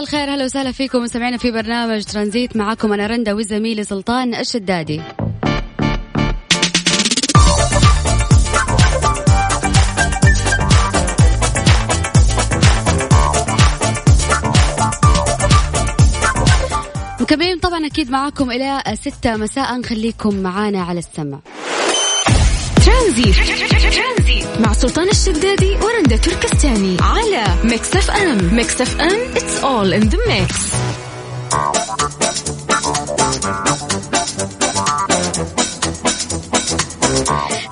مساء الخير. هلا وسهلا فيكم مستمعينا في برنامج ترانزيت. معكم أنا رندا وزميلي سلطان الشدادي. مكملين طبعا أكيد معاكم إلى ستة مساء. خليكم معانا على السمع. ترانزيت. مع سلطان الشدادي ورندا تركستاني على Mix FM. Mix FM it's all in the mix.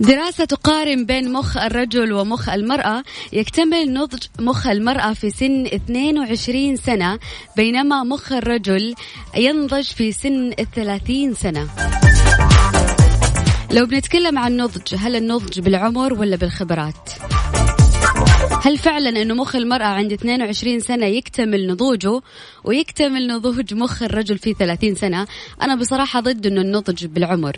دراسة تقارن بين مخ الرجل ومخ المرأة يكتمل نضج مخ المرأة في سن 22 سنة بينما مخ الرجل ينضج في سن 30 سنة. لو بنتكلم عن نضج هل النضج بالعمر ولا بالخبرات؟ هل فعلا إنه مخ المرأة عند 22 سنة يكتمل نضوجه ويكتمل نضوج مخ الرجل في 30 سنة؟ أنا بصراحة ضد إنه النضج بالعمر.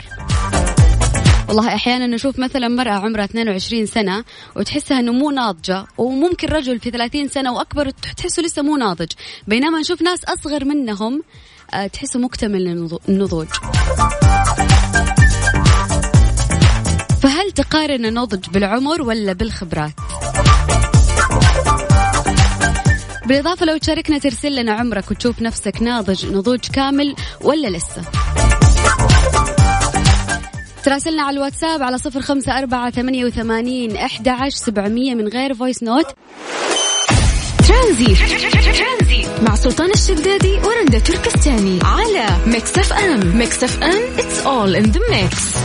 والله أحيانا نشوف مثلا مرأة عمرها 22 سنة وتحسها إنه مو ناضجة وممكن رجل في 30 سنة وأكبر تحسه لسه مو ناضج. بينما نشوف ناس أصغر منهم آه، تحسه مكتمل النضوج. فهل تقارن النضج بالعمر ولا بالخبرات؟ بالإضافة لو تشاركنا ترسل لنا عمرك وتشوف نفسك ناضج نضوج كامل ولا لسه؟ تراسلنا على الواتساب على صفر خمسة أربعة ثمانية وثمانين أحد عشر سبعمية من غير voice note ترانزيت مع سلطان الشدادي ورندا تركستاني على Mix FM Mix FM it's all in the mix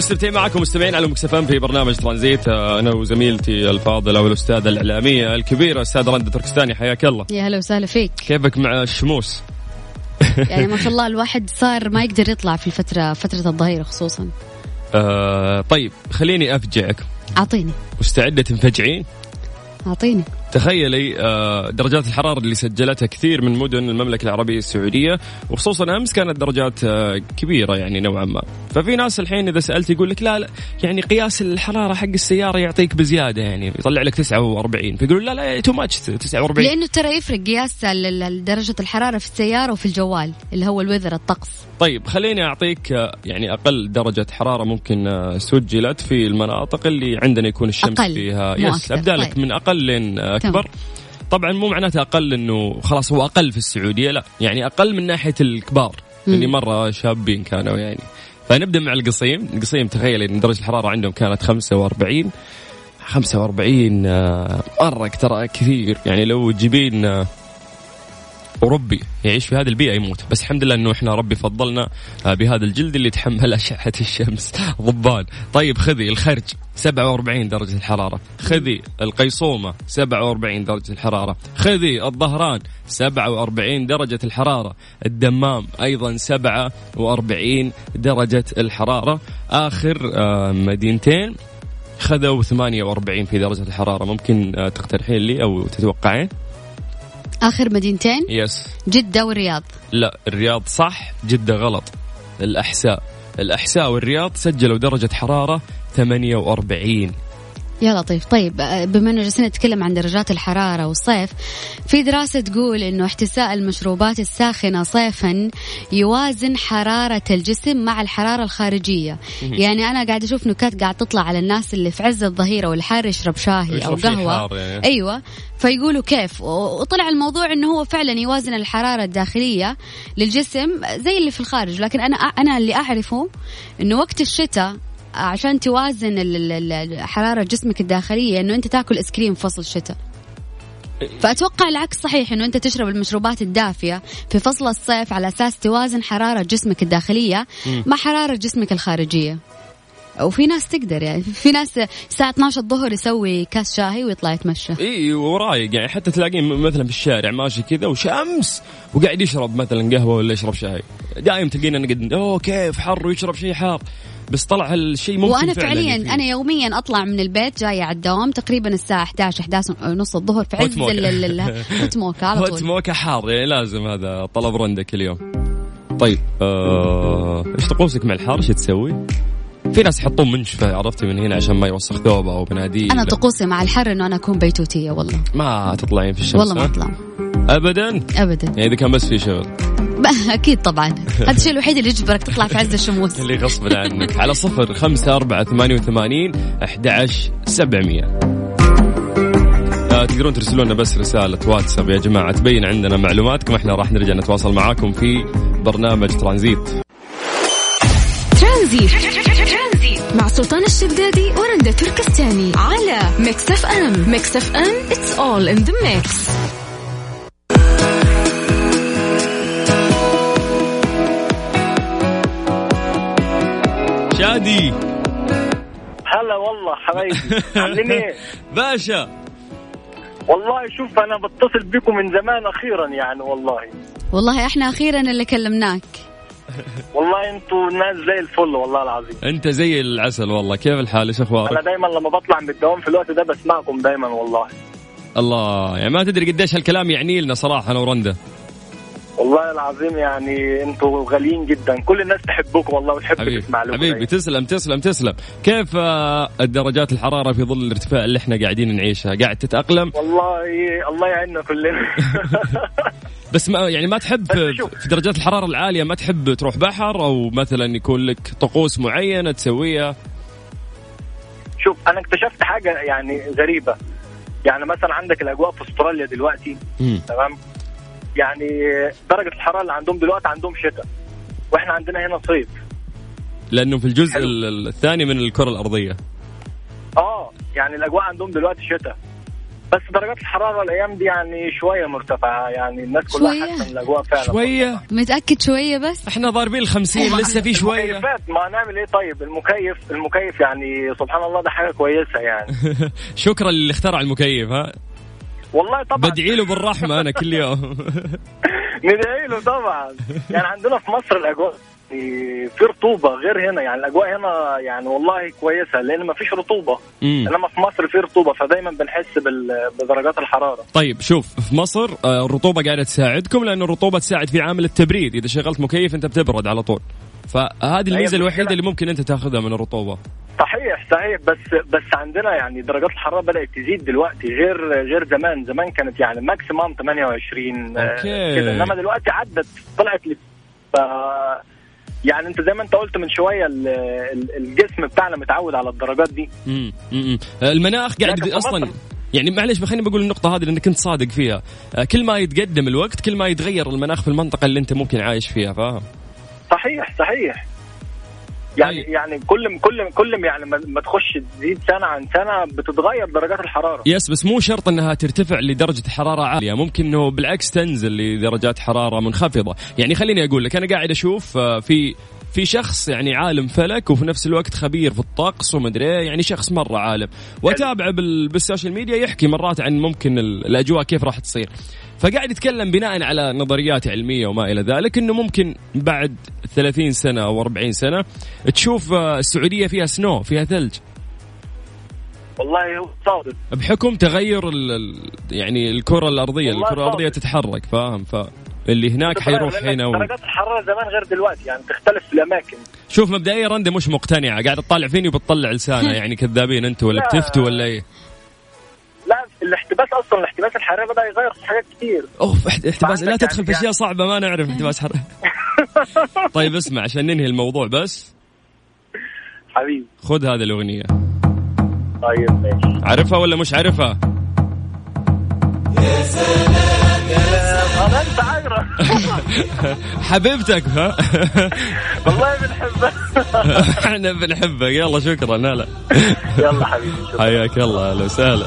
مستمرين ومستمتعين معكم مستمعين على مكسفين في برنامج ترانزيت. آه، أنا وزميلتي الفاضله والاستاذه الاعلاميه الكبيرة استاذه رندا تركستاني حياك الله. يا هلا وسهلا فيك. كيفك مع الشموس؟ يعني ما شاء الله الواحد صار ما يقدر يطلع في الفترة فترة الظهيرة خصوصا. آه طيب خليني أفجعك. أعطيني. مستعدة تنفجعين؟ أعطيني. تخيلي آه، درجات الحرارة اللي سجلتها كثير من مدن المملكة العربية السعودية وخصوصا أمس كانت درجات آه، كبيرة يعني نوعا ما. ففي ناس الحين إذا سألت يقول لك لا, لا يعني قياس الحرارة حق السيارة يعطيك بزيادة يعني يطلع لك 49 فيقولوا لا لا too much 49 لأنه ترى يفرق قياس درجة الحرارة في السيارة وفي الجوال اللي هو ال weather الطقس. طيب خليني أعطيك آه، يعني أقل درجة حرارة ممكن سجلت في المناطق اللي عندنا يكون الشمس أقل فيها. yes. أبدأ لك طيب. من أقل لين أكبر. طبعا مو معناته أقل إنه خلاص هو أقل في السعودية لا يعني أقل من ناحية الكبار اللي مرة شابين كانوا يعني. فنبدأ مع القصيم. القصيم تخيل إن درجة الحرارة عندهم كانت 45 45 آه، مرة ترى كثير. يعني لو تجيبين آه، اوروبي يعيش في هذه البيئة يموت. بس الحمد لله إنه إحنا ربي فضلنا آه، بهذا الجلد اللي يتحمل أشعة الشمس. ضبان. طيب خذي الخرج 47 درجة الحرارة. خذي القيصومة 47 درجة الحرارة. خذي الظهران 47 درجة الحرارة. الدمام أيضا 47 درجة الحرارة. آخر آه، مدينتين خذوا 48 في درجة الحرارة. ممكن آه، تقترحين لي أو تتوقعين؟ آخر مدينتين؟ يس جدة والرياض. لا الرياض صح جدة غلط. الأحساء. الأحساء والرياض سجلوا درجة حرارة 48 يا لطيف. طيب آه، بما انه جالسين نتكلم عن درجات الحرارة والصيف في دراسة تقول إنه احتساء المشروبات الساخنة صيفا يوازن حرارة الجسم مع الحرارة الخارجية. يعني أنا قاعد أشوف نكات قاعد تطلع على الناس اللي في عز الظهيرة والحار يشرب شاهي أو قهوة. يعني. أيوه. فيقولوا كيف؟ وطلع الموضوع إنه هو فعلا يوازن الحرارة الداخلية للجسم زي اللي في الخارج. لكن أنا أنا اللي أعرفه إنه وقت الشتاء عشان توازن حرارة جسمك الداخلية إنه أنت تاكل ايس كريم فصل الشتاء فأتوقع العكس صحيح إنه أنت تشرب المشروبات الدافية في فصل الصيف على أساس توازن حرارة جسمك الداخلية مع حرارة جسمك الخارجية. وفي ناس تقدر يعني في ناس الساعة 12 الظهر يسوي كاس شاهي ويطلع يتمشى. إي ورايق يعني. حتى تلاقيه مثلا في الشارع ماشي كذا وشمس وقاعد يشرب مثلا قهوة ولا يشرب شاي. دائما تلقينا نقد أوه كيف حر ويشرب شيء حار؟ بس طلع هالشيء ممكن وأنا فعليا فيه. أنا يوميا أطلع من البيت جاية على الدوام تقريبا الساعة 11 11 نص الظهر في عز هوت موكا على طول. هوت موكا حار يعني لازم هذا طلب رندك اليوم. طيب آه... إيش طقوسك مع الحار إيش تسوي؟ في ناس يحطون منشفة عرفتي من هنا عشان ما يوسخ ثوبه أو بناديل. أنا طقوسي مع الحر إنه أنا أكون بيتوتية والله. ما تطلعين في الشمس والله ما أطلع. ابدا؟ ابدا. يعني إذا كان بس في شغل. أكيد طبعا. هذا الشيء الوحيد اللي يجبرك تطلع في عز الشموس. اللي غصب عنك. على صفر خمسة أربعة ثمانية وثمانين أحد سبعمية. آه، تقدرون ترسلوا لنا بس رسالة واتساب يا جماعة. تبين عندنا معلوماتكم. إحنا راح نرجع نتواصل معاكم في برنامج ترانزيت. ترانزيت. مع سلطان الشدادي ورندا تركستاني. على Mix FM. Mix FM it's all in the mix. شادي هلا والله حبايبي. عاملين إيه؟ باشا. والله شوف أنا بتصل بكم من زمان أخيرا يعني والله. والله إحنا أخيرا اللي كلمناك. والله أنتوا ناس زي الفل والله العظيم. أنت زي العسل والله. كيف الحال؟ إيش أخبارك؟ أنا دايما لما بطلع من الدوام في الوقت ده بسمعكم دايما والله. الله. يعني ما تدري قديش هالكلام يعني لنا صراحة أنا ورندا. والله العظيم يعني أنتوا غاليين جدا. كل الناس تحبكم والله وتحب تسمع لكم. حبيبي تسلم تسلم تسلم. كيف آه، درجات الحرارة في ظل الارتفاع اللي إحنا قاعدين نعيشها؟ قاعد تتأقلم؟ والله الله يعيننا كلنا. بس ما يعني ما تحب في درجات الحرارة العالية ما تحب تروح بحر أو مثلا يكون لك طقوس معينة تسويها؟ شوف أنا اكتشفت حاجة يعني غريبة. يعني مثلا عندك الأجواء في أستراليا دلوقتي تمام؟ يعني درجة الحرارة اللي عندهم دلوقتي عندهم شتاء وإحنا عندنا هنا صيف. لأنه في الجزء حلو. الثاني من الكرة الأرضية. آه يعني الأجواء عندهم دلوقتي شتاء. بس درجات الحرارة الأيام دي يعني شوية مرتفعة يعني الناس كلها حاسة الأجواء فعلا شوية؟ متأكد شوية بس؟ إحنا ضاربين الخمسين لسه في شوية. المكيفات ما نعمل إيه؟ طيب المكيف المكيف يعني سبحان الله ده حاجة كويسة يعني. شكرا للي اخترع المكيف ها. والله طبعا. بدعي له بالرحمة أنا كل يوم. ندعي له طبعا. يعني عندنا في مصر الأجواء في رطوبه غير هنا. يعني الأجواء هنا يعني والله كويسة لأن ما فيش رطوبة. مم. إنما في مصر في رطوبة فدايما بنحس بدرجات الحرارة. طيب شوف في مصر آه، الرطوبة قاعدة تساعدكم لأن الرطوبة تساعد في عامل التبريد. إذا شغلت مكيف أنت بتبرد على طول. فهذه الميزة الوحيدة اللي ممكن أنت تاخذها من الرطوبة. صحيح صحيح. بس بس عندنا يعني درجات الحرارة بدأت تزيد دلوقتي غير غير زمان. زمان كانت يعني maximum 28 آه، okay. كده إنما دلوقتي عدت طلعت ل ف يعني انت زي ما انت قلت من شوية الجسم بتاعنا متعود على الدرجات دي. امم المناخ قاعد أصلا يعني معلش خليني بقول النقطة هذه لأنك كنت صادق فيها، آه، كل ما يتقدم الوقت كل ما يتغير المناخ في المنطقة اللي أنت ممكن عايش فيها فاهم؟ صحيح صحيح. يعني أي. يعني كل كل كل يعني ما تخش تزيد سنة عن سنة بتتغير درجات الحرارة. يس بس مو شرط إنها ترتفع لدرجة حرارة عالية. ممكن إنه بالعكس تنزل لدرجات حرارة منخفضة. يعني خليني أقول لك أنا قاعد أشوف آه، في في شخص يعني عالم فلك وفي نفس الوقت خبير في الطقس ومدري يعني شخص مرة عالم. واتابعه بالسوشيال ميديا يحكي مرات عن ممكن الأجواء كيف راح تصير. فقاعد يتكلم بناء على نظريات علمية وما إلى ذلك إنه ممكن بعد 30 سنة أو 40 سنة تشوف آه، السعودية فيها سنو فيها ثلج. والله هو صادق. بحكم تغير ال يعني الكرة الأرضية الكرة الأرضية تتحرك فاهم؟ ف اللي هناك حيروح هنا و... درجات الحرارة زمان غير دلوقتي يعني تختلف في الأماكن. شوف مبدئيا رندا مش مقتنعه قاعدة تطالع فيني وبتطلع لسانها يعني كذابين أنتم ولا بتفتوا ولا إيه؟ لا الاحتباس أصلا الاحتباس الحراري بدأ يغير في حاجات كثير أوف احتباس. لا تدخل في أشياء صعبة ما نعرف احتباس حراري. طيب اسمع عشان ننهي الموضوع بس. حبيبي. خذ هذه الأغنية. طيب ماشي. عارفها ولا مش عارفها؟ يا سلام يا سلام انت حبيبتك ها؟ والله بنحبك إحنا بنحبك. يلا شكرا. لا يلا حبيبي حياك الله أهلا وسهلا.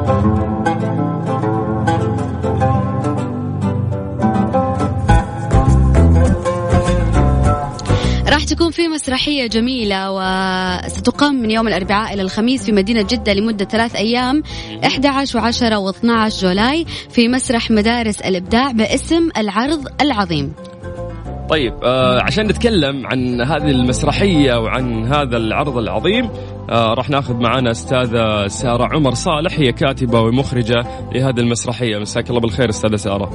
تكون في مسرحية جميلة وستقام من يوم الأربعاء إلى الخميس في مدينة جدة لمدة ثلاث أيام 11 و10 و12 جولاي في مسرح مدارس الإبداع باسم العرض العظيم. طيب آه عشان نتكلم عن هذه المسرحية وعن هذا العرض العظيم آه راح ناخذ معنا أستاذة سارة عمر صالح هي كاتبة ومخرجة لهذه المسرحية. مساك الله بالخير أستاذة سارة.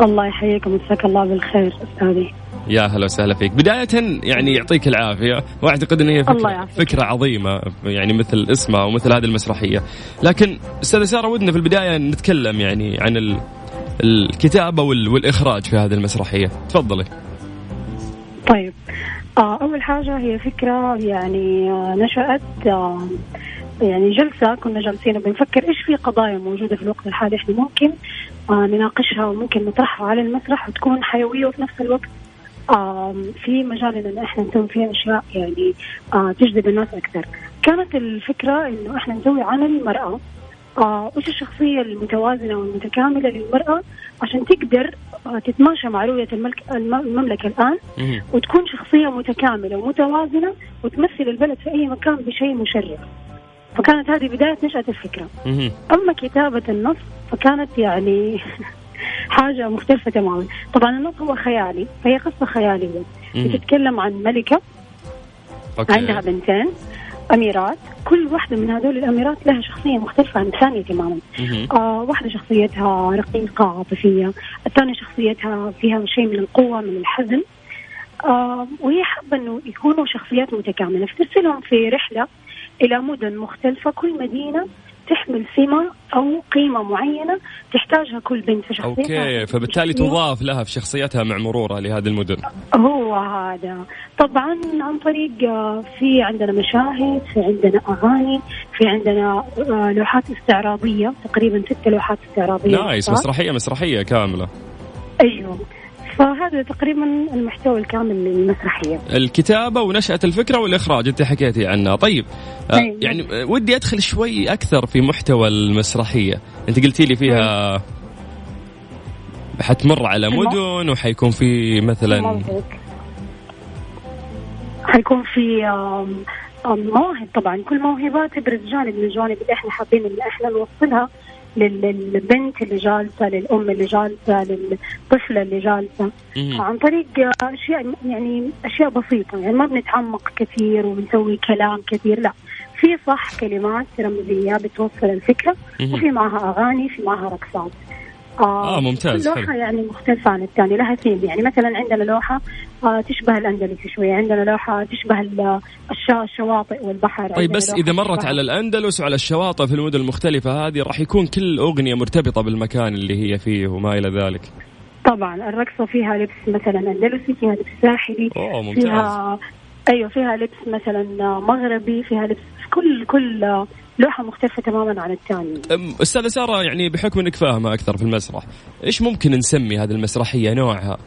الله يحييكم مساك الله بالخير أستاذي. يا هلا وسهلا فيك. بداية يعني يعطيك العافية. وأعتقد أن هي فكرة, فكرة عظيمة يعني مثل اسمها ومثل هذه المسرحية. لكن أستاذة سارة ودنا في البداية نتكلم يعني عن الكتابة والإخراج في هذه المسرحية. تفضلي. طيب. آه، أول حاجة هي فكرة يعني آه، نشأت آه، يعني جلسة كنا جالسين بنفكر إيش في قضايا موجودة في الوقت الحالي. إحنا ممكن نناقشها وممكن نطرحها على المسرح وتكون حيوية وفي نفس الوقت في مجال ان إحنا نسوي فيها أشياء يعني تجذب الناس أكثر. كانت الفكرة إنه إحنا نسوي عن المرأة آه وش الشخصية المتوازنة والمتكاملة للمرأة عشان تقدر آه تتماشى مع رؤية الملك المملكة الآن وتكون شخصية متكاملة ومتوازنة وتمثل البلد في أي مكان بشيء مشرف. فكانت هذه بداية نشأة الفكرة. أما كتابة النص فكانت يعني حاجة مختلفة تماما. طبعا النص هو خيالي فهي قصة خيالية. بتتكلم عن ملكة أوكي. عندها بنتين أميرات. كل واحدة من هذول الأميرات لها شخصية مختلفة عن الثانية تماما. آه واحدة شخصيتها رقيقة عاطفية. الثانية شخصيتها فيها شيء من القوة من الحزن. آه وهي حابة إنه يكونوا شخصيات متكاملة. فترسلهم في رحلة إلى مدن مختلفة كل مدينة تحمل سمة أو قيمة معينة تحتاجها كل بنت في شخصيتها. okay فبالتالي تضاف لها في شخصيتها مع مرورها لهذه المدن. هو هذا. طبعا عن طريق آه، في عندنا مشاهد في عندنا أغاني في عندنا آه، لوحات استعراضية تقريبا ست لوحات استعراضية. nice مسرحية مسرحية كاملة. أيوه. فهذا تقريبا المحتوى الكامل للمسرحية. الكتابة ونشأة الفكرة والإخراج أنت حكيتي عنها. طيب آه أيوة. يعني ودي أدخل شوي أكثر في محتوى المسرحية. أنت قلتي لي فيها حتمر على مدن وحيكون في مثلا حيكون في مواهب طبعا. كل موهبة تبرز جانب من الجوانب اللي إحنا حابين إن إحنا نوصلها. للبنت اللي جالسة للأم اللي جالسة للطفلة اللي جالسة. عن طريق أشياء يعني أشياء بسيطة يعني ما بنتعمق كثير وبنسوي كلام كثير لا. في صح كلمات رمزية بتوصل الفكرة وفي معها أغاني في معها رقصات. آه, آه ممتاز لوحة يعني مختلفة عن الثانية لها ثيم يعني مثلا عندنا لوحة آه تشبه الأندلس شوية. عندنا لوحة تشبه الشواطئ والبحر. طيب بس إذا مرت على الأندلس وعلى الشواطئ في المدن المختلفة هذه راح يكون كل أغنية مرتبطة بالمكان اللي هي فيه وما إلى ذلك. طبعا الرقصة فيها لبس مثلا أندلسي فيها لبس ساحلي أوه ممتاز. فيها أيوه فيها لبس مثلا مغربي فيها لبس كل كل لوحة مختلفة تماما عن الثانية. أستاذة سارة يعني بحكم إنك فاهمة أكثر في المسرح، إيش ممكن نسمي هذه المسرحية نوعها؟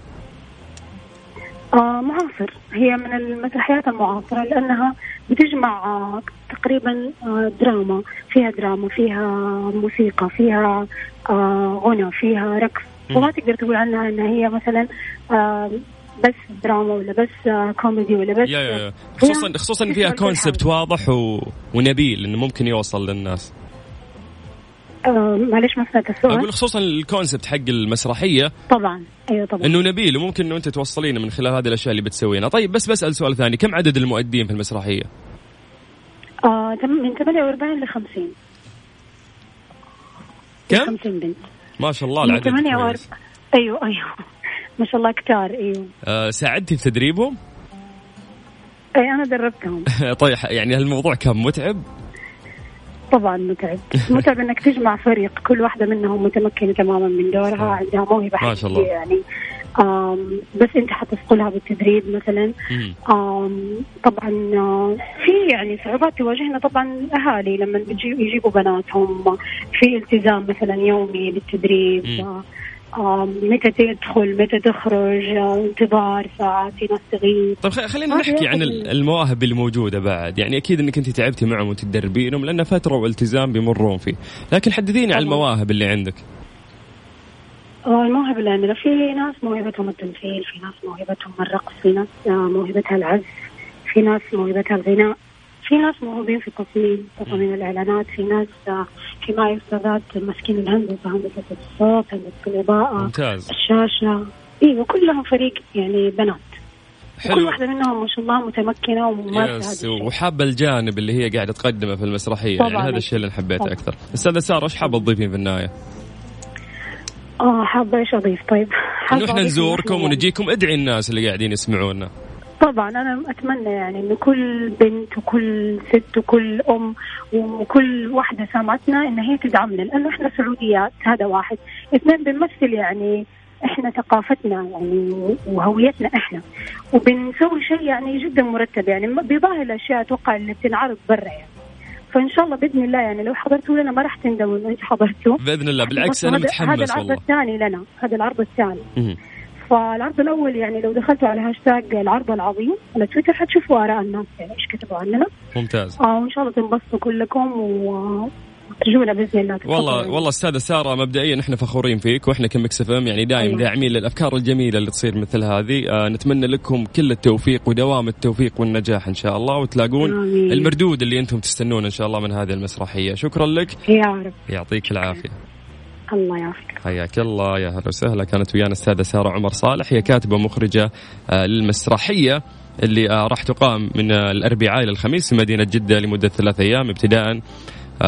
آه معاصر هي من المسرحيات المعاصرة لأنها بتجمع آه تقريبا آه دراما فيها دراما فيها موسيقى فيها آه غنى فيها رقص وما تقدر تقول عنها أنها هي مثلا آه بس دراما ولا بس كوميدي ولا بس؟ yeah yeah. خصوصا خصوصا فيها concept واضح و... ونبيل إنه ممكن يوصل للناس. آه معلش ما سمعت السؤال. أقول خصوصا ال concept حق المسرحية. طبعا. أيوه طبعا. إنه نبيل وممكن إنه أنت توصلينه من خلال هذه الأشياء اللي بتسوينها طيب بس بسأل سؤال ثاني. كم عدد المؤدين في المسرحية؟ آه آه من 48 ل 50 كم؟ 50 بنت. ما شاء الله العدد 48 أيوه أيوه. ما شاء الله كتار إيوه. آه ساعدتي في تدريبهم؟ اي أنا دربتهم. طيب يعني الموضوع كان متعب؟ طبعا متعب. متعب إنك تجمع فريق كل واحدة منهم متمكنة تماما من دورها عندها موهبة ما شاء الله. يعني. بس أنت حتثقلها بالتدريب مثلا. طبعا آه، في يعني صعوبات تواجهنا طبعا الاهالي لما يجيبوا بناتهم. في التزام مثلا يومي بالتدريب. متى تدخل متى تخرج انتظار ساعات في ناس تغيب. طيب خلينا نحكي عن المواهب اللي موجوده بعد. يعني أكيد إنك أنت تعبتي معهم وتدربينهم لأن فترة والتزام بيمرون فيه. لكن حدديني على المواهب اللي عندك. الموهبة اللي عندنا في ناس موهبتهم التمثيل في ناس موهبتهم الرقص في ناس موهبتها العزف في ناس موهبتها الغناء. في ناس موهوبين في التصميم تصميم الإعلانات في ناس في معي أستاذات ماسكين الهندسة هندسة الصوت هندسة الإضاءة ممتاز. الشاشة. إيوه كلهم فريق يعني بنات. حلو. كل واحدة منهم ما شاء الله متمكنة وممارسة وحابة الجانب اللي هي قاعدة تقدمه في المسرحية. يعني هذا الشيء اللي حبيته أكثر. أستاذة سارة إيش حابة تضيفين في النهاية؟ آه حابة إيش أضيف؟ طيب؟ انه إحنا نزوركم ونجيكم. ادعي الناس اللي قاعدين يسمعونا. طبعا أنا أتمنى يعني إنه كل بنت وكل ست وكل أم وكل واحدة سامعتنا ان هي تدعمنا لأنه إحنا سعوديات هذا واحد. إثنين بنمثل يعني إحنا ثقافتنا يعني وهويتنا إحنا. وبنسوي شيء يعني جدا مرتب يعني بيظاهر الأشياء أتوقع اللي بتنعرض برا يعني. فإن شاء الله بإذن الله يعني لو حضرتوا لنا ما راح تندموا انه انت حضرتوا. بإذن الله بالعكس أنا متحمس هذا العرض الثاني لنا هذا العرض الثاني. فالعرض الأول يعني لو دخلتوا على هاشتاج العرض العظيم على تويتر حتشوفوا آراء الناس يعني إيش كتبوا عننا ممتاز. آه وإن شاء الله تنبسطوا كلكم و باذن الله. والله والله أستاذة سارة مبدئيا إحنا فخورين فيك وإحنا ك Mix FM يعني دائما أيوة. داعمين للأفكار الجميلة اللي تصير مثل هذه. آه نتمنى لكم كل التوفيق ودوام التوفيق والنجاح إن شاء الله. وتلاقون آمين. المردود اللي أنتم تستنون إن شاء الله من هذه المسرحية. شكرا لك. يا رب. يعطيك العافية. الله يعافيك حياك الله يا هلا وسهلا. كانت ويانا الساده سارة عمر صالح هي كاتبة ومخرجة آه للمسرحية اللي آه راح تقام من آه الأربعاء إلى الخميس في مدينة جدة لمدة ثلاث أيام ابتداء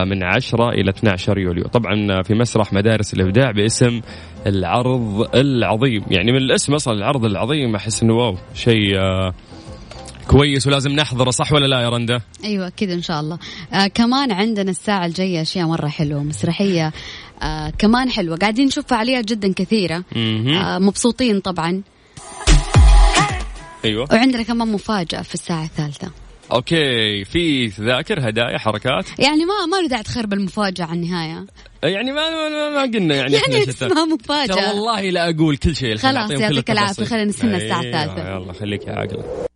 من 10 إلى 12 يوليو. طبعا في مسرح مدارس الإبداع باسم العرض العظيم. يعني من الاسم أصلا العرض العظيم أحس أنه واو شيء كويس ولازم نحضره صح ولا لا يا رندا؟ أيوه أكيد إن شاء الله. آه كمان عندنا الساعة الجاية أشياء مرة حلوة مسرحية آه كمان حلوة. قاعدين نشوف فعاليات جدا كثيرة. آه مبسوطين طبعا. أيوه. وعندنا كمان مفاجأة في الساعة الثالثة. أوكي في تذاكر هدايا حركات؟ يعني ما ما له داعي تخرب المفاجأة على النهاية. يعني ما ما, ما قلنا يعني يعني اسمها مفاجأة. والله لا أقول كل شيء خلاص يعطيك العافية خلينا نستنى الساعة أيوة، الثالثة. يلا خليك يا عقله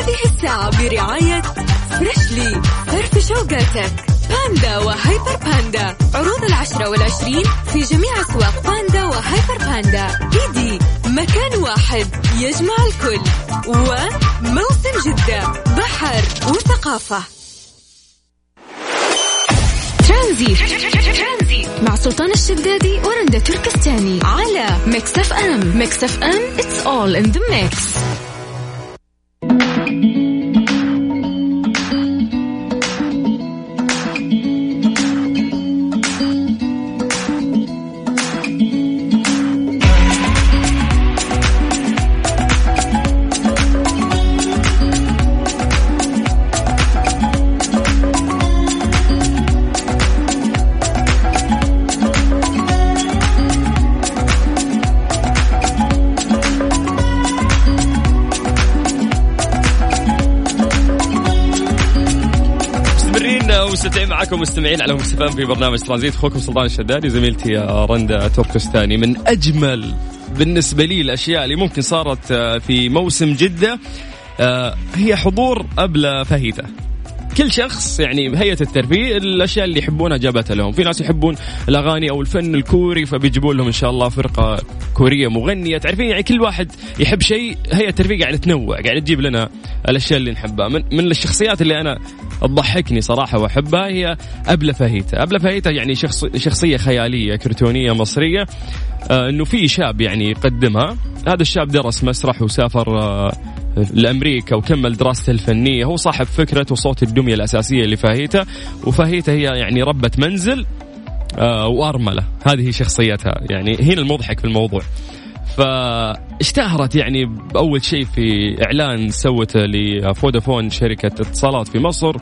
هذه الساعة برعاية Freshly فرفش أوقاتك باندا وهيبر باندا. عروض العشرة والعشرين في جميع أسواق باندا وهيبر باندا. إيدي. مكان واحد. يجمع الكل. وموسم جدة. بحر وثقافة. ترانزي مع سلطان الشدادي ورندا تركستاني. على Mix FM. Mix FM. It's all in the mix. معكم مستمعين على مستفان في برنامج ترانزيت. أخوكم سلطان الشدادي زميلتي رندا تركستاني من أجمل بالنسبة لي الأشياء اللي ممكن صارت آه، في موسم جدة آه، هي حضور أبلة فهيتة. كل شخص يعني هيئه الترفيه الأشياء اللي يحبونها جابتها لهم. في ناس يحبون الأغاني أو الفن الكوري فبيجيبون لهم إن شاء الله فرقة كورية مغنية. تعرفين يعني كل واحد يحب شيء هيئة الترفيه قاعدة تنوع قاعدة تجيب لنا الأشياء اللي نحبها. من, من الشخصيات اللي أنا تضحكني صراحة وأحبها هي أبلة فهيتة. أبلة فهيتة يعني شخص شخصية خيالية كرتونية مصرية. آه إنه في شاب يعني يقدمها. هذا الشاب درس مسرح وسافر آه لأمريكا وكمل دراسته الفنية. هو صاحب فكرة وصوت الدمية الأساسية لفاهيتا. وفاهيتا هي يعني ربة منزل آه وأرملة. هذه شخصيتها. يعني هنا المضحك في الموضوع. فاشتهرت يعني بأول شيء في إعلان سوته لفودافون شركة اتصالات في مصر.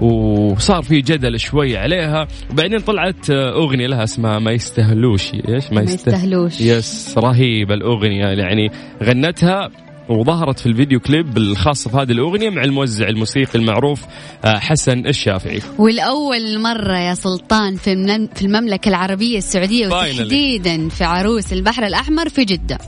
وصار في جدل شوي عليها. وبعدين طلعت أغنية لها اسمها ما يستهلوش. إيش؟ ما, يستهلوش. يس رهيبة الأغنية. يعني غنتها وظهرت في الفيديو كليب الخاص بهذه الأغنية مع الموزع الموسيقي المعروف آه، حسن الشافعي. والأول مرة يا سلطان في في المملكة العربية السعودية وتحديدا في عروس البحر الأحمر في جدة.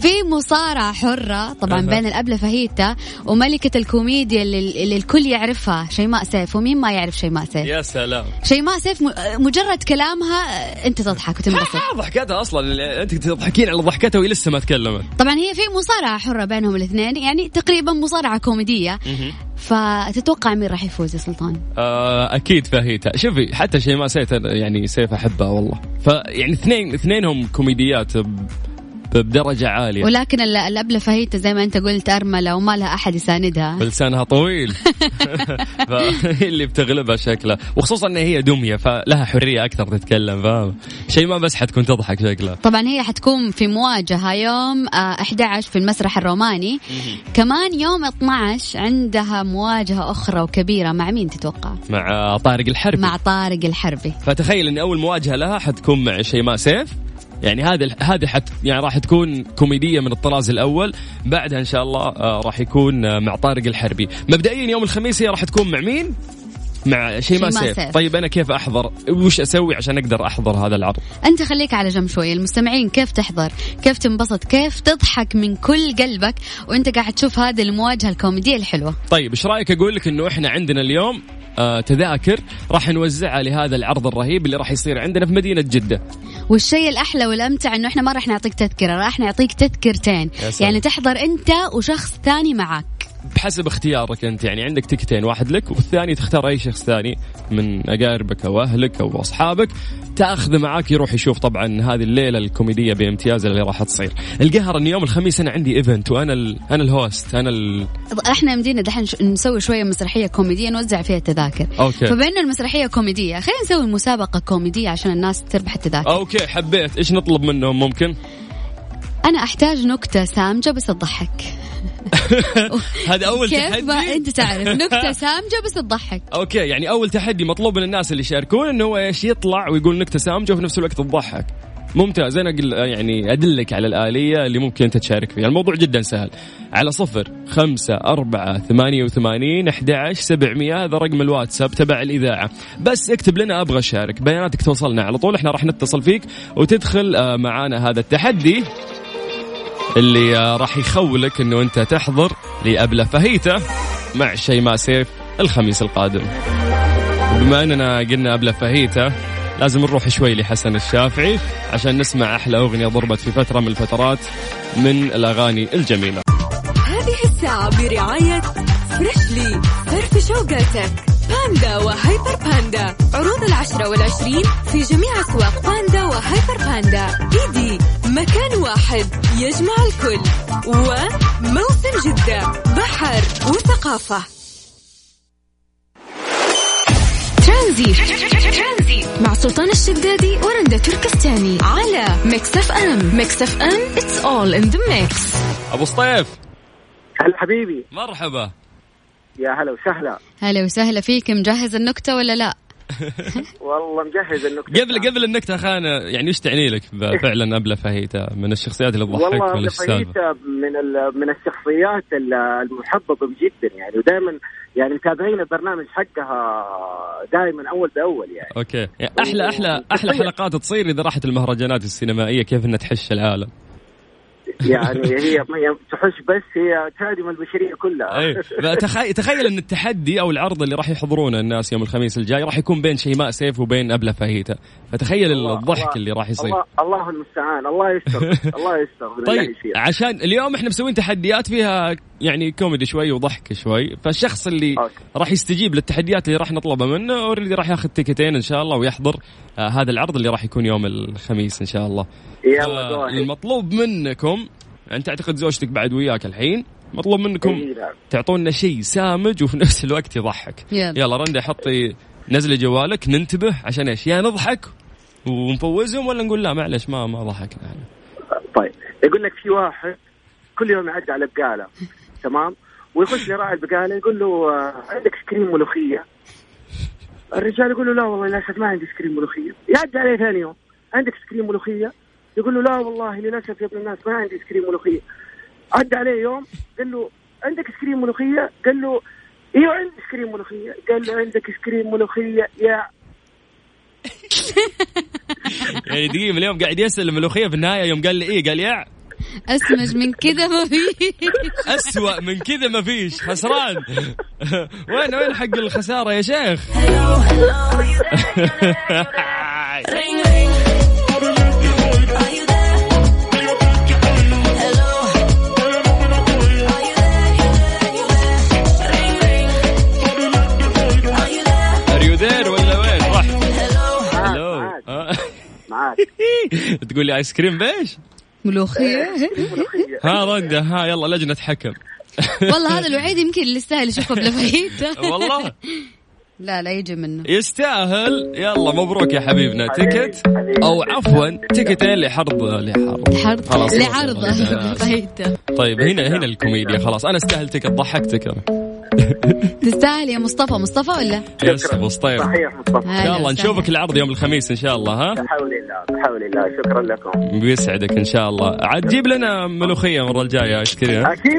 في مصارعة حرة طبعا بين الأبلة فهيتا وملكة الكوميديا اللي الكل يعرفها شيماء سيف. ومين ما يعرف شيماء سيف؟ يا سلام. شيماء سيف مجرد كلامها أنت تضحك وتنبسط. ضحكتها أصلا أنت تضحكين على ضحكتها وهي لسه ما تكلمت. طبعا هي في مصارعة حرة بينهم الاثنين يعني تقريبا مصارعة كوميدية. فتتوقع مين راح يفوز يا سلطان؟ آه أكيد فهيتا شوفي حتى شيماء سيف يعني سيف احبها والله. فيعني اثنين اثنينهم كوميديات بدرجة عالية. ولكن الأبلة فهيتة زي ما أنت قلت أرملة وما لها أحد يساندها. ولسانها طويل. فهي اللي بتغلبها شكلها. وخصوصا أن هي دمية فلها حرية أكثر تتكلم فاهم؟ شيء ما بس حتكون تضحك شكلها. طبعا هي حتكون في مواجهة يوم 11 آه، في المسرح الروماني. كمان يوم 12 عندها مواجهة أخرى وكبيرة. مع مين تتوقع؟ مع طارق الحربي. مع طارق الحربي. فتخيل أن أول مواجهة لها حتكون مع شيماء سيف. يعني هذه هذه حت يعني راح تكون كوميدية من الطراز الأول. بعدها إن شاء الله آه راح يكون آه مع طارق الحربي. مبدئيا يوم الخميس هي راح تكون مع مين؟ مع شيماء سيف. سيف. طيب أنا كيف أحضر؟ وش أسوي عشان أقدر أحضر هذا العرض؟ أنت خليك على جنب شوي. المستمعين كيف تحضر؟ كيف تنبسط؟ كيف تضحك من كل قلبك؟ وأنت قاعد تشوف هذه المواجهة الكوميدية الحلوة. طيب إيش رأيك أقول لك إنه إحنا عندنا اليوم تذاكر راح نوزعها لهذا العرض الرهيب اللي راح يصير عندنا في مدينة جدة. والشيء الأحلى والأمتع أنه إحنا ما راح نعطيك تذكرة راح نعطيك تذكرتين. يعني تحضر أنت وشخص ثاني معك. بحسب اختيارك أنت. يعني عندك تكتين واحد لك والثاني تختار أي شخص ثاني من أقاربك أو أهلك أو أصحابك. تاخذه معاك يروح يشوف طبعا هذه الليلة الكوميدية بامتياز اللي راح تصير. القهر إن يوم الخميس أنا عندي event وأنا ال... أنا ال host أنا ال... إحنا يمدينا دحين نسوي شوية مسرحية كوميدية نوزع فيها التذاكر. okay. فبين المسرحية كوميدية خلينا نسوي مسابقة كوميدية عشان الناس تربح التذاكر. okay حبيت. إيش نطلب منهم ممكن؟ أنا أحتاج نكتة سامجة بس تضحك. هذا أول كيف تحدي. كيف أنت تعرف. نكتة سامجه بس تضحك okay يعني أول تحدي مطلوب من الناس اللي يشاركون إنه هو إيش يطلع ويقول نكتة سامجه وفي نفس الوقت تضحك. ممتاز. أنا أقل يعني أدلك على الآلية اللي ممكن أنت تشارك فيها. الموضوع جدا سهل. على صفر خمسة أربعة ثمانية وثمانين أحد سبعمية هذا رقم الواتساب تبع الإذاعة. بس اكتب لنا أبغى أشارك. بياناتك توصلنا على طول. إحنا راح نتصل فيك وتدخل آه، معانا هذا التحدي. اللي آه، راح يخولك إنه أنت تحضر لأبلة فهيتة مع شيماء سيف الخميس القادم. بما إننا قلنا أبلة فهيتة لازم نروح شوي لحسن الشافعي عشان نسمع أحلى أغنية ضربت في فترة من الفترات من الأغاني الجميلة. هذه الساعة برعاية Freshly فرفش أوقاتك باندا وهيبر باندا. عروض العشرة والعشرين في جميع أسواق باندا وهيبر باندا. إيدي مكان واحد يجمع الكل. وموسم جدة. بحر وثقافة. ترانزي مع سلطان الشدادي ورندا تركستاني. على Mix FM. Mix FM it's all in the mix أبو صيف هلا حبيبي. مرحبا. يا هلا وسهلا. هلا وسهلا فيك مجهز النكتة ولا لا؟ والله مجهز النكتة. قبل قبل النكتة خانا يعني إيش تعني لك فعلا أبلة فهيتة؟ من الشخصيات اللي تضحك والله أبلة فهيتة من من الشخصيات المحببة جدا يعني ودائما يعني متابعين البرنامج حقها دائما أول بأول يعني. أوكي. يعني أحلى أحلى أحلى حلقات تصير إذا راحت المهرجانات السينمائية كيف إنها تحش العالم؟ يعني هي تحس بس هي تهاجم البشرية كلها. أي. تخيل تخيل إن التحدي أو العرض اللي راح يحضرونه الناس يوم الخميس الجاي راح يكون بين شيماء سيف وبين أبلة فهيتة. فتخيل الله الضحك الله اللي راح يصير. الله, الله المستعان. الله يستر. الله يستر. طيب عشان اليوم إحنا مسوين تحديات فيها يعني كوميدي شوي وضحك شوي. فالشخص اللي. راح يستجيب للتحديات اللي راح نطلبها منه already راح ياخذ ticketين إن شاء الله ويحضر آه هذا العرض اللي راح يكون يوم الخميس إن شاء الله. يلا المطلوب منكم أنت تعتقد زوجتك بعد وياك الحين مطلوب منكم إيه، نعم. تعطونا شيء سامج وفي نفس الوقت يضحك. يلا. يلا رندا حطي نزلي جوالك ننتبه عشان إيش؟ يا نضحك ونفوزهم ولا نقول لا؟ معلش ما ما ضحكنا إحنا. طيب يقول لك في واحد كل يوم يعدي على بقالة تمام؟ ويخش لراعي البقالة يقول له آه، عندك سكرين ملوخية؟ الرجال يقول له لا والله للاسف ما عندي سكرين ملوخية. يعدي عليه ثاني يوم عندك سكرين ملوخية؟ يقول له لا والله للاسف يا ابن الناس ما عندي سكرين ملوخية. عدى عليه يوم قال له عندك سكرين ملوخية؟ قال له أيوه عندي سكرين ملوخية؟ قال له عندك سكرين ملوخية يا يعني دقيقة من اليوم قاعد يسأل الملوخية في النهاية يوم قال لي إيه؟ قال يا أسمج من كذا ما في. أسوأ من كذا ما فيش خسران. وين وين حق الخسارة يا شيخ؟ معاك تقول لي ايس كريم بيش؟ ملوخية. ها رندا ها يلا لجنة حكم. والله هذا الوحيد يمكن اللي يستاهل يشوفه بلا فايدة والله. لا لا يجي منه. يستاهل. يلا مبروك يا حبيبنا. تكت أو عفوا تكتين لحرب لحرب. حرب خلاص. لعرضه بلا فايدة طيب هنا هنا الكوميديا. خلاص أنا استاهل تكت ضحكتك. أنا تستاهل يا مصطفى. مصطفى ولا؟ ابو سطير صحيح مصطفى. ان شاء الله نشوفك العرض يوم الخميس إن شاء الله ها؟ بحول الله بحول الله. شكرا لكم. بيسعدك إن شاء الله. عاد جيب لنا ملوخية المره الجاية كريم أكيد.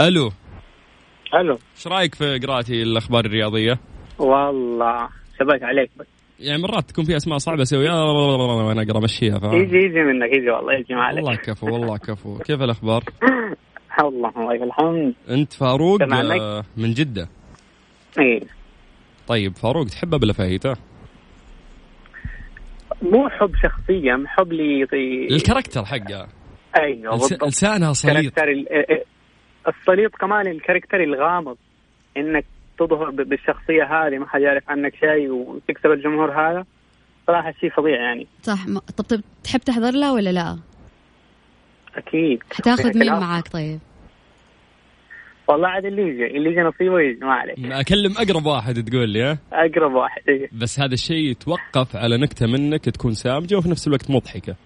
ألو. ألو. إيش رأيك في قراءتي الأخبار الرياضية؟ والله ثبت عليك. بس يعني مرات تكون في أسماء صعبة أسوي يا وأنا أقرأ مشيها فاهم؟ يجي يجي منك يجي والله يجي ما عليك. والله كفو والله كفو كيف الأخبار؟ الله الله لك الحمد. أنت فاروق. آه، من جدة. إيه. طيب فاروق تحبه أبلة فاهيتا؟ مو حب شخصيا حب لي طي... ال character حقه. أيوه بالضبط. لسانها صليط. إيه- إيه. الصليط كمان ال character الغامض. إنك تظهر ب- بالشخصية هذه ما حد يعرف عنك شيء وتكسب الجمهور هذا. صراحة شيء فظيع يعني. صح طب طب تحب تحضر لها ولا لا؟ أكيد. حتاخذ مين. معاك طيب؟ والله عاد اللي يجي اللي يجي نصيبه يجي ما عليك. أكلم أقرب واحد تقول لي ها؟ أقرب واحد إيه. بس هذا الشيء يتوقف على نكتة منك تكون سامجة وفي نفس الوقت مضحكة.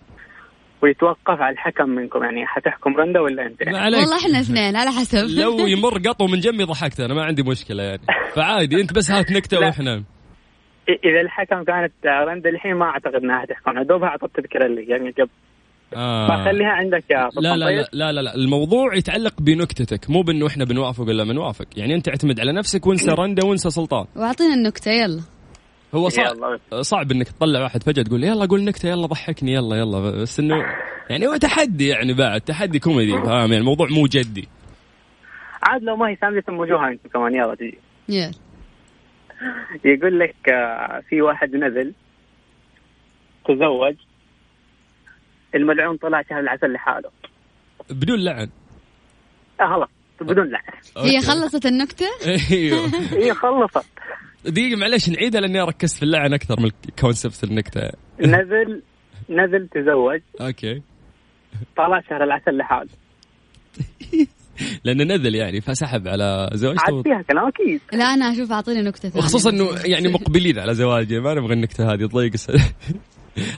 ويتوقف على الحكم منكم يعني حتحكم رندا ولا أنت؟ ما عليك. والله إحنا اثنين على حسب. لو يمر قطو من جنبي ضحكت أنا ما عندي مشكلة يعني. فعادي أنت بس هات نكتة. وإحنا. إذا الحكم كانت رندا الحين ما أعتقد إنها حتحكم دوبها اعطت تذكرة اللي يعني قبل. آه. فخليها عندك يا لا لا؟ لا لا لا لا. الموضوع يتعلق بنكتتك مو بانه إحنا بنوافق ولا ما نوافق. يعني أنت اعتمد على نفسك وانسى رندا وانسى سلطان. واعطينا النكتة يلا. هو صعب يلا. صعب إنك تطلع واحد فجأة تقول يلا قول نكتة يلا ضحكني يلا يلا. بس إنه يعني هو تحدي يعني بعد تحدي كوميدي فاهم؟ يعني الموضوع مو جدي. عاد لو ما هي سامجة وجوهها أنتم كمان يلا تجي. يلا. يقول لك آه، في واحد نزل تزوج. الملعون طلع شهر العسل لحاله. بدون لعن. آه خلاص بدون لعن. هي. خلصت النكتة؟ أيوه. هي خلصت. دقيقة معليش نعيدها لأني ركزت في اللعن أكثر من concept النكتة. نزل نزل تزوج. أوكي. طلع شهر العسل لحاله. لأنه نزل يعني فسحب على عاد زوجته فيها كلام أكيد. لا أنا أشوف أعطيني نكتة ثانية. وخصوصا إنه يعني مقبلين على زواجه. ما نبغى النكتة هذه تضيق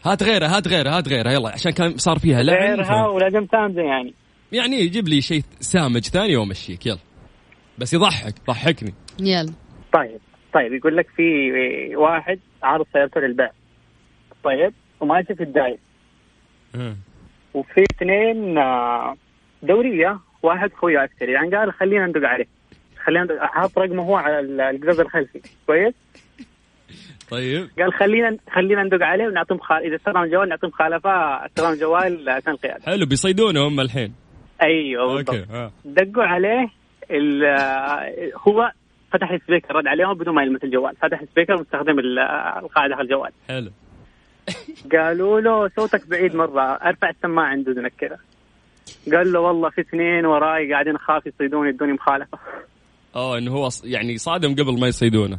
هات غيرها هات غيرها هات غيرها يلا عشان كان صار فيها لعن غيرها ف- ولازم سامجة يعني. يعني يجيب لي شيء سامج ثاني وأمشيك. يلا. بس يضحك ضحكني. يلا. طيب طيب يقول لك في واحد عارض سيارته للبيع. طيب وماشي في الداير. وفي اثنين آه، دورية. واحد خويه أكثر. يعني قال خلينا ندق عليه. خلينا حاط رقمه هو على ال- القفص الخلفي. كويس؟ طيب. قال خلينا خلينا ندق عليه ونعطيه مخال... إذا استلم الجوال نعطيه مخالفه استلم الجوال عشان القياده حلو بيصيدونه هم الحين. أيوه أوكي بالضبط ها. دقوا عليه ال... آه، هو فتح ال speaker رد عليهم بدون ما يلمس الجوال. فتح ال speaker آه، القاعدة في الجوال. حلو. قالوا له صوتك بعيد مرة ارفع السماعة عند اذنك كذا قال له والله في اثنين وراي قاعدين أخاف يصيدوني يدوني مخالفة. اوه إنه هو يعني صادم قبل ما يصيدونه.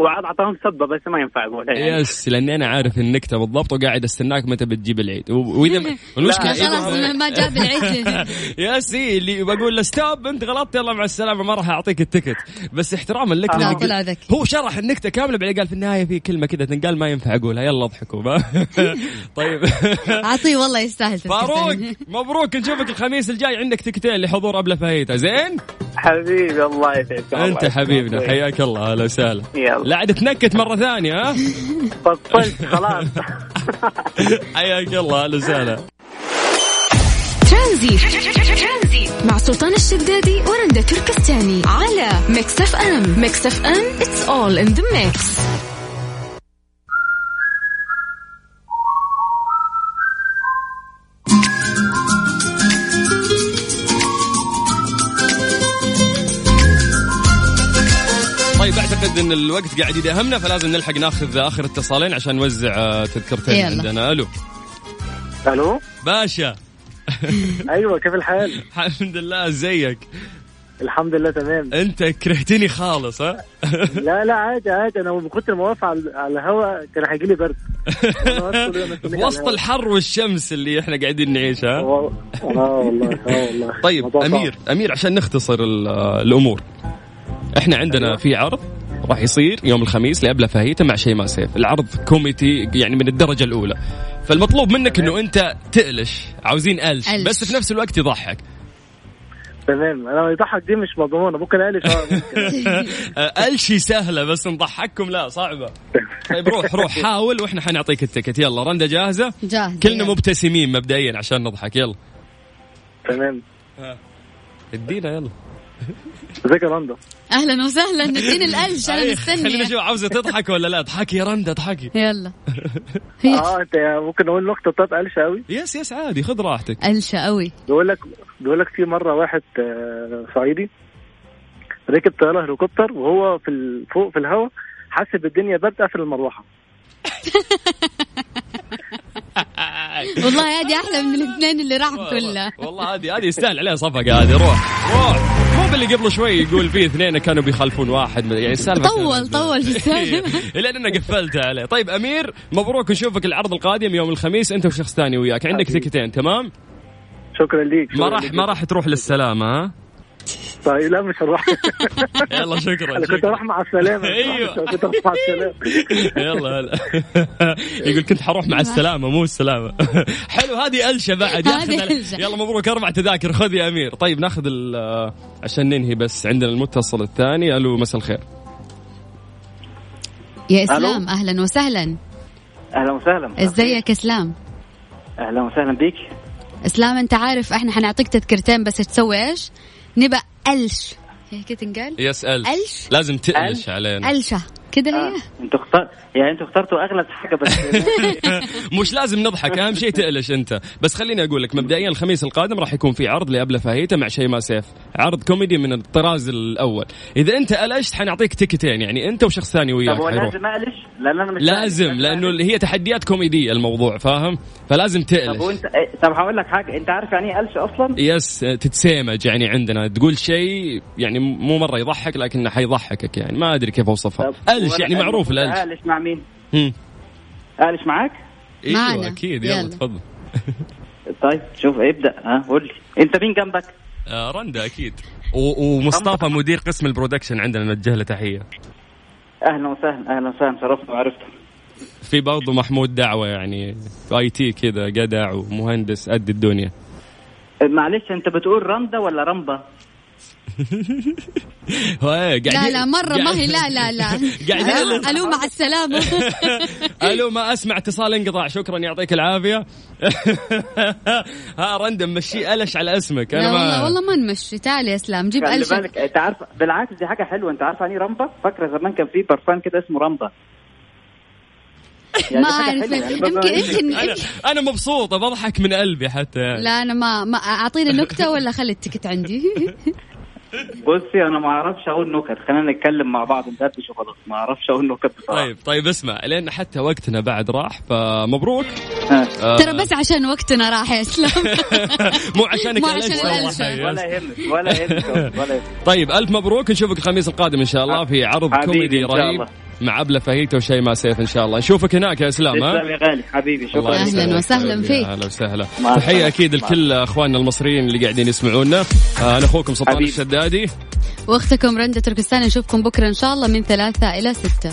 وعاد أعطاهم سبة بس ما ينفع اقولها يعني. yes لأني أنا عارف النكتة بالضبط وقاعد أستناك متى بتجيب العيد. وإذا المشكلة خلاص ما جاب العيد. yes اللي بقول له stop أنت غلطت يلا مع السلامة ما راح أعطيك ال ticket بس احتراما لك طلع ذكي هو شرح النكتة كاملة بعدين قال في النهاية في كلمة كذا تنقال ما ينفع أقولها. يلا اضحكوا. طيب. أعطيه والله يستاهل فاروق مبروك نشوفك الخميس الجاي. عندك ticketين لحضور أبلة فهيتة. زين؟ حبيبي الله يسعدك أنت حبيبنا حياك الله أهلا وسهلا. لا عاد تنكت مرة ثانية ها؟ بطلت خلاص. حياك الله أهلا وسهلا. ترانزيت مع سلطان الشدادي ورندا تركستاني على Mix FM. Mix FM it's all in the mix أعتقد إن الوقت قاعد يداهمنا فلازم نلحق ناخذ آخر اتصالين عشان نوزع آه، تذكرتين يلا. عندنا. ألو. ألو؟ باشا. أيوه كيف الحال؟ الحمد لله إزيك؟ الحمد لله تمام. أنت كرهتني خالص ها؟ لا لا عادي عادي. أنا كنت موافق على الهواء كان هيجي لي برد. وسط الحر والشمس اللي إحنا قاعدين نعيشها آه والله آه والله طيب أمير أمير عشان نختصر الأمور. إحنا عندنا في عرض. راح يصير يوم الخميس لأبلة فهيتة مع شيماء سيف. العرض كوميدي يعني من الدرجة الأولى. فالمطلوب منك إنه أنت تقلش. عاوزين قلش. بس في نفس الوقت يضحك. تمام. أنا يضحك دي مش مضمونة. ممكن الف الشي سهلة بس نضحككم. لا صعبة. طيب روح روح. حاول وإحنا حنعطيك ال ticket يلا رندا جاهزة؟ جاهزة كلنا مبتسمين مبدئيا عشان نضحك. يلا. تمام. ادينا يلا. ازيك يا رندا؟ أهلا وسهلا اديني القلش أنا مستني خلينا نشوف عاوزة تضحك ولا لا؟ اضحكي يا رندا اضحكي. يلا. آه أنت ممكن نقول نقطه بتاعت قلشه قوي يس يس عادي خذ راحتك. قلشه قوي بيقول لك بيقول لك في مرة واحد آه، صعيدي ركب طيارة هليكوبتر وهو في فوق في الهواء حس بالدنيا برد قفل المروحة. والله هذه أحلى من الاثنين اللي راح كلها. والله هذه هذه يستاهل عليها صفقة هذه روح روح. مو باللي قبل شوي يقول فيه اثنين كانوا بيخالفون واحد يعني السالفة طول طول في السالفة. لأن أنا قفلتها عليه. طيب أمير مبروك نشوفك العرض القادم يوم الخميس أنت وشخص ثاني وياك. عندك تكتين تمام؟ شكرا ليك ما راح ما راح تروح للسلامة ها؟ طيب لا مش هروح يلا شكرا أنا كنت أروح مع السلامه أيوه. كنت أروح مع السلامه يلا هلا. يقول كنت حروح مع السلامة مو السلامة. حلو هذه ألشة بعد. يلا مبروك أربع تذاكر. خذ يا أمير. طيب ناخذ عشان ننهي بس. عندنا المتصل الثاني. ألو مساء الخير. يا إسلام أهلا وسهلا. أهلا وسهلا. إزيك إسلام؟ أهلا وسهلا بيك. إسلام أنت عارف إحنا حنعطيك تذكرتين بس تسوي إيش؟ نبقى ألش هيك تنقال؟ yes ألش. ألش لازم تقلش علينا. ألشة كده هي آه. أنتوا اختار يعني أنتوا اخترتوا أغلى حاجة بس مش لازم نضحك أهم شيء تقلش أنت. بس خليني أقول لك مبدئيا الخميس القادم راح يكون في عرض لأبلة فاهيته مع شيماء سيف. عرض كوميدي من الطراز الأول. إذا أنت قلشت حنعطيك ticketين يعني أنت وشخص ثاني وياك طب لازم أقلش؟ لأن أنا مش لازم لأنه هي تحديات كوميدية الموضوع فاهم؟ فلازم تقلش. طب وأنت طب هقول لك حاجة أنت عارف يعني إيه قلش أصلا؟ yes تتسامج يعني عندنا. تقول شيء يعني مو مرة يضحك لكنه حيضحكك يعني. ما أدري كيف أوصفها. قلش يعني معروف القلش قلش مع مين؟ قلش معاك؟ إيوه معنا. أكيد. يلا, يلا. تفضل. طيب شوف ابدأ. ها قول لي. أنت مين جنبك؟ آه رندا أكيد. ومصطفى مدير قسم ال production عندنا نوجه له تحية. أهلا وسهلا أهلا وسهلا شرفت وعرفت في برضه محمود دعوة يعني آي تي كذا جدع ومهندس قد الدنيا. معلش أنت بتقول رندا ولا رمبا؟ لا لا مرة ما هي لا لا لا. قاعدين ألو مع السلامة. ألو ما أسمع اتصال انقطع شكرا يعطيك العافية. ها رندم مشي ألش على اسمك. أنا ما والله ما نمشي. تعال يا اسلام جيب الش بالك انت عارف بالعكس دي حاجة حلوة. أنت عارف يعني رمبا؟ فاكرة زمان كان في برفان كده اسمه رمبا. يعني ما أعرف. يعني يمكن يمكن أنا, أنا مبسوطة بضحك من قلبي حتى. يعني. لا أنا ما ما أعطيني نكتة ولا خلي التكت عندي؟ بصي أنا ما أعرفش أقول نكت. خلينا نتكلم مع بعض ندردش وخلاص. ما أعرفش أقول نكت بصراحة. طيب طيب اسمع. لأن حتى وقتنا بعد راح فمبروك. آه. ترى بس عشان وقتنا راح يا إسلام. مو عشانك مو عشان ولا يهمك ولا يهمك ولا يهمك. طيب ألف مبروك. نشوفك الخميس القادم إن شاء الله في عرض كوميدي رهيب. مع أبله فاهيتا وشيء ما سيف إن شاء الله. نشوفك هناك يا إسلام ها؟ يا غالي حبيبي شكرا. أهلا وسهلا فيك. أهلا وسهلا. تحية أكيد لكل أخواننا المصريين اللي قاعدين يسمعونا. آه، أنا أخوكم سلطان الشدادي. وأختكم رندا تركستاني نشوفكم بكرة إن شاء الله من ثلاثة إلى ستة.